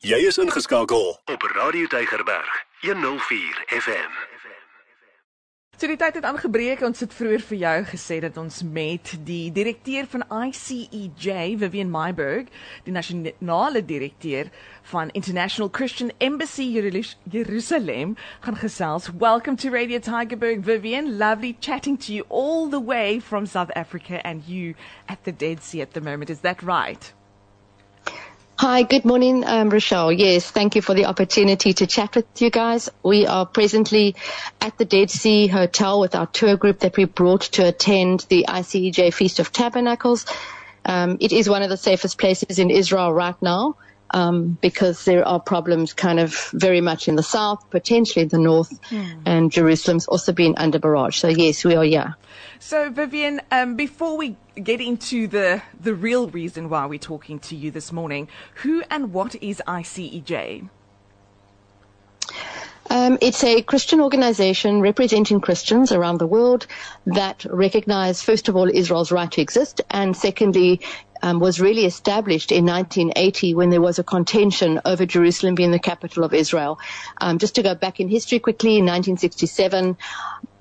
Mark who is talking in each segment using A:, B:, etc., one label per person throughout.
A: Jy is ingeskakel op Radio Deigerberg 104 FM.
B: So die tyd het aangebreek. Ons het vroeër vir jou gesê dat ons met die direkteur van ICEJ, Vivian Myburg, die nasionale direkteur van International Christian Embassy Jerusalem, gaan gesels. Welcome to Radio Tigerberg, Vivian. Lovely chatting to you all the way from South Africa and you at the Dead Sea at the moment. Is that right?
C: Hi, good morning, um, Rouchelle. Yes, thank you for the opportunity to chat with you guys. We are presently at the Dead Sea Hotel with our tour group that we brought to attend the ICEJ Feast of Tabernacles. Um, it is one of the safest places in Israel right now um, because there are problems kind of very much in the south, potentially the north, mm. and Jerusalem's also been under barrage. So yes, we are yeah.
B: So Vivienne, um, before we get into the the real reason why we're talking to you this morning, who and what is ICEJ?
C: Um, it's a Christian organization representing Christians around the world that recognize, first of all, Israel's right to exist, and secondly, um, was really established in 1980 when there was a contention over Jerusalem being the capital of Israel. Um, just to go back in history quickly, in 1967,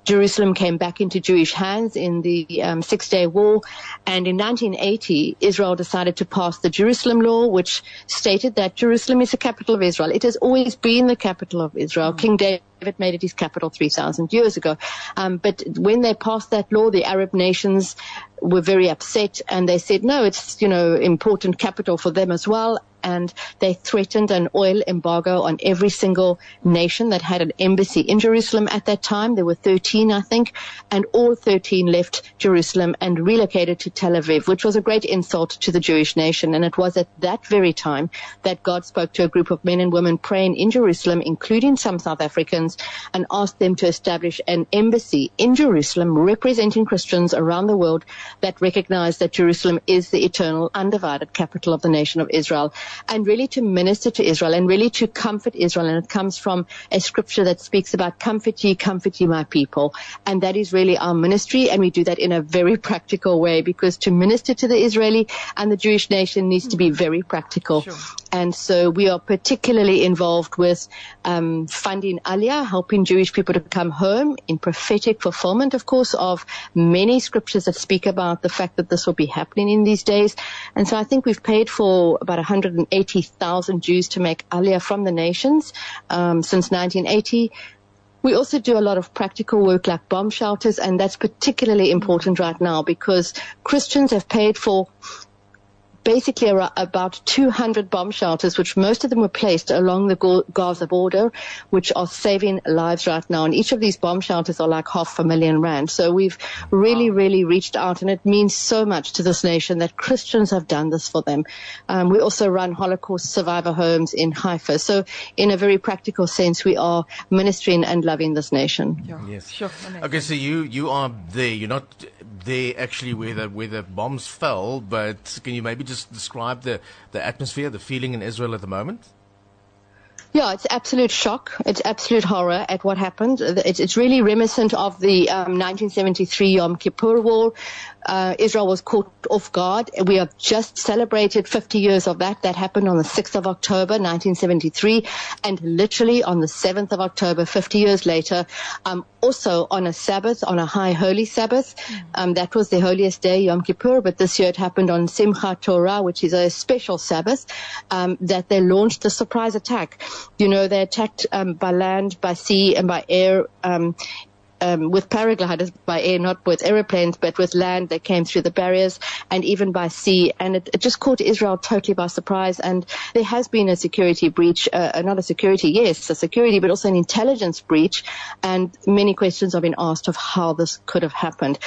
C: Jerusalem came back into Jewish hands in the um, Six Day War. And in 1980, Israel decided to pass the Jerusalem Law, which stated that Jerusalem is the capital of Israel. It has always been the capital of Israel. Mm. King David made it his capital 3,000 years ago. Um, but when they passed that law, the Arab nations were very upset and they said, no, it's, you know, important capital for them as well. And they threatened an oil embargo on every single nation that had an embassy in Jerusalem at that time. There were 13, I think, and all 13 left Jerusalem and relocated to Tel Aviv, which was a great insult to the Jewish nation. And it was at that very time that God spoke to a group of men and women praying in Jerusalem, including some South Africans, and asked them to establish an embassy in Jerusalem representing Christians around the world that recognize that Jerusalem is the eternal, undivided capital of the nation of Israel, and really to minister to Israel and really to comfort Israel. And it comes from a scripture that speaks about comfort ye, comfort ye, my people. And that is really our ministry. And we do that in a very practical way because to minister to the Israeli and the Jewish nation needs to be very practical. Sure. And so we are particularly involved with um, funding Aliyah, helping Jewish people to come home in prophetic fulfillment, of course, of many scriptures that speak about the fact that this will be happening in these days. And so I think we've paid for about 180,000 Jews to make Aliyah from the nations um, since 1980. We also do a lot of practical work like bomb shelters, and that's particularly important right now because Christians have paid for basically about 200 bomb shelters, which most of them were placed along the Gaza border, which are saving lives right now. And each of these bomb shelters are like half a million rand. So we've really, wow. really reached out, and it means so much to this nation that Christians have done this for them. Um, we also run Holocaust survivor homes in Haifa. So in a very practical sense, we are ministering and loving this nation.
D: Yeah. Yes. Sure. Okay, so you you are there. You're not there actually where the where the bombs fell, but can you maybe just describe the, the atmosphere, the feeling in Israel at the moment?
C: Yeah, it's absolute shock. It's absolute horror at what happened. It's, it's really reminiscent of the um, 1973 Yom Kippur War. Uh, Israel was caught off guard. We have just celebrated 50 years of that. That happened on the 6th of October, 1973, and literally on the 7th of October, 50 years later, um, also on a Sabbath, on a high holy Sabbath. Um, that was the holiest day, Yom Kippur, but this year it happened on Simchat Torah, which is a special Sabbath, um, that they launched a surprise attack. You know, they attacked um, by land, by sea, and by air um, um, with paragliders by air, not with aeroplanes, but with land that came through the barriers and even by sea. And it, it just caught Israel totally by surprise. And there has been a security breach, uh, uh, not a security, yes, a security, but also an intelligence breach. And many questions have been asked of how this could have happened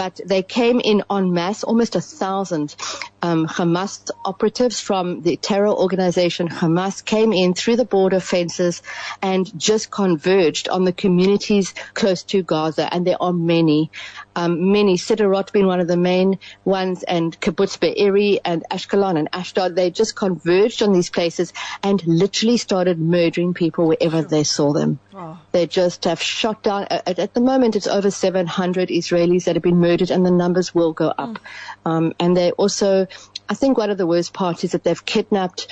C: but they came in en masse, almost a thousand um, Hamas operatives from the terror organization Hamas came in through the border fences and just converged on the communities close to Gaza, and there are many um, many, Sderot being one of the main ones, and Kibbutz Be'eri and Ashkelon and Ashdod, they just converged on these places and literally started murdering people wherever they saw them. Oh. They just have shot down, at, at, the moment it's over 700 Israelis that have been murdered and the numbers will go up. Mm. Um, and they also, I think one of the worst parts is that they've kidnapped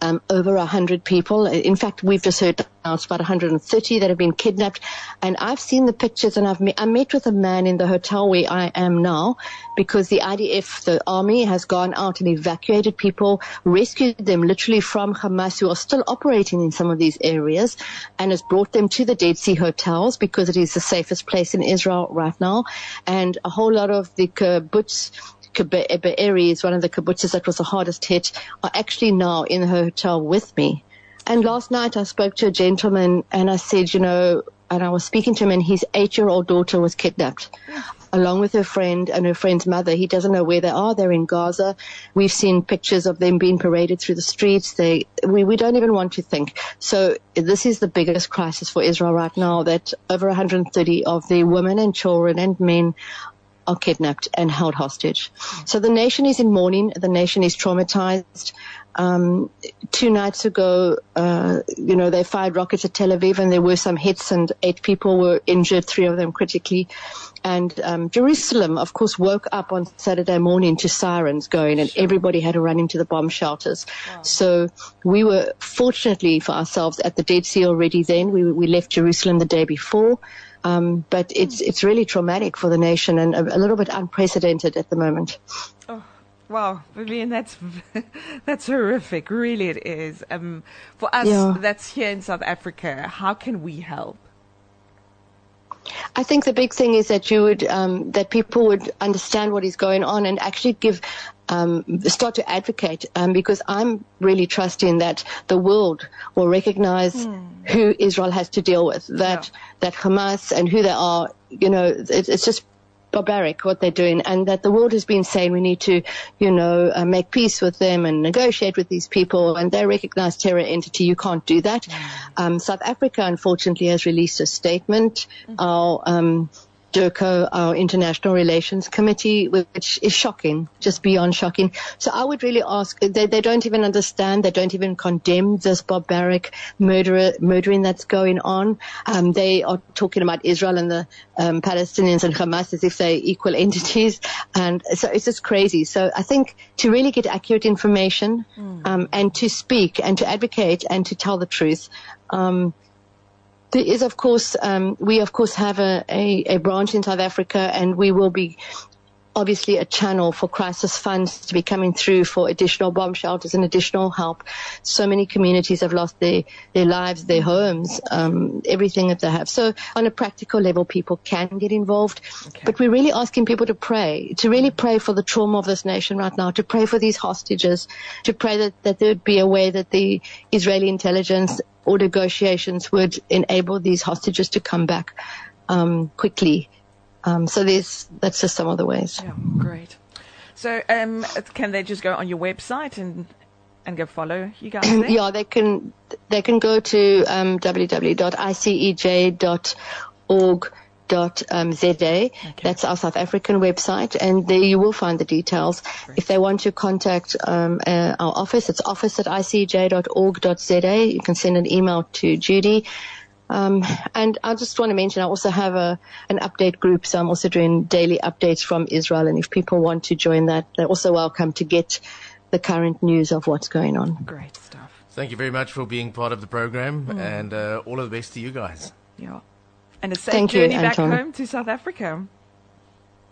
C: um, over 100 people. In fact, we've just heard now it's about 130 that have been kidnapped. And I've seen the pictures and I've met, I met with a man in the hotel where I am now because the IDF, the army has gone out and evacuated people, rescued them literally from Hamas who are still operating in some of these areas and has brought them to the Dead Sea hotels because it is the safest place in Israel right now. And a whole lot of the kibbutz Be'eri is one of the kibbutzes that was the hardest hit, are actually now in the hotel with me. And last night I spoke to a gentleman and I said, you know, and I was speaking to him and his eight year old daughter was kidnapped along with her friend and her friend's mother. He doesn't know where they are. They're in Gaza. We've seen pictures of them being paraded through the streets. They, we, we don't even want to think. So this is the biggest crisis for Israel right now that over 130 of the women and children and men are kidnapped and held hostage. So the nation is in mourning. The nation is traumatized. Um, two nights ago, uh, you know, they fired rockets at Tel Aviv and there were some hits and eight people were injured, three of them critically. And um, Jerusalem, of course, woke up on Saturday morning to sirens going and everybody had to run into the bomb shelters. Wow. So we were fortunately for ourselves at the Dead Sea already then. We, we left Jerusalem the day before. Um, but it's it's really traumatic for the nation and a, a little bit unprecedented at the moment.
B: Oh. Wow, Vivienne, that's that's horrific. Really, it is. Um, for us, yeah. that's here in South Africa. How can we help?
C: I think the big thing is that you would um, that people would understand what is going on and actually give um, start to advocate um, because I'm really trusting that the world will recognize mm. who Israel has to deal with that yeah. that Hamas and who they are you know it, it's just barbaric what they're doing and that the world has been saying we need to, you know, uh, make peace with them and negotiate with these people and they're a recognized terror entity. You can't do that. Mm. Um, South Africa, unfortunately, has released a statement. Mm. Our, um, DIRCO, our International Relations Committee, which is shocking, just beyond shocking. So I would really ask, they, they don't even understand, they don't even condemn this barbaric murder, murdering that's going on. Um, they are talking about Israel and the um, Palestinians and Hamas as if they're equal entities. And so it's just crazy. So I think to really get accurate information mm. um, and to speak and to advocate and to tell the truth, um, there is, of course, um, we of course have a, a, a branch in South Africa, and we will be obviously a channel for crisis funds to be coming through for additional bomb shelters and additional help. So many communities have lost their, their lives, their homes, um, everything that they have. So on a practical level, people can get involved. Okay. But we're really asking people to pray, to really pray for the trauma of this nation right now, to pray for these hostages, to pray that, that there would be a way that the Israeli intelligence or negotiations would enable these hostages to come back um, quickly. Um, so there's that's just some of the ways.
B: Yeah, great. So um, can they just go on your website and and go follow you guys? There?
C: yeah, they can they can go to um, www.icej.org dot um, za. Okay. That's our South African website, and there you will find the details. Great. If they want to contact um, uh, our office, it's office at icej.org.za. You can send an email to Judy. Um, and I just want to mention I also have a an update group, so I'm also doing daily updates from Israel. And if people want to join that, they're also welcome to get the current news of what's going on.
B: Great stuff.
D: Thank you very much for being part of the program, mm. and uh, all of the best to you guys.
B: Yeah and a safe Thank journey you, back home to South Africa.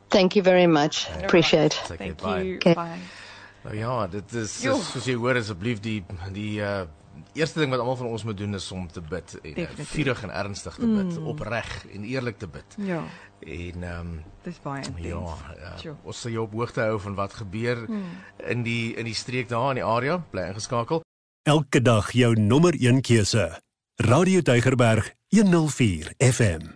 C: Thank you very much. Right. Appreciate.
B: Right. Thank you. Okay. Bye.
D: Nou ja, dit is soos jy hoor asseblief die die uh eerste ding wat almal van ons moet doen is om te bid en uh, vurig en ernstig te bid, mm. opreg en eerlik te bid.
B: Ja.
D: En ehm um,
B: dis baie intens.
D: Ja, uh, ons sal jou op hoogte hou van wat gebeur mm. in die in die streek daar in die area, bly ingeskakel.
A: Elke dag jou nommer 1 keuse. Radio Deugerberg 104 FM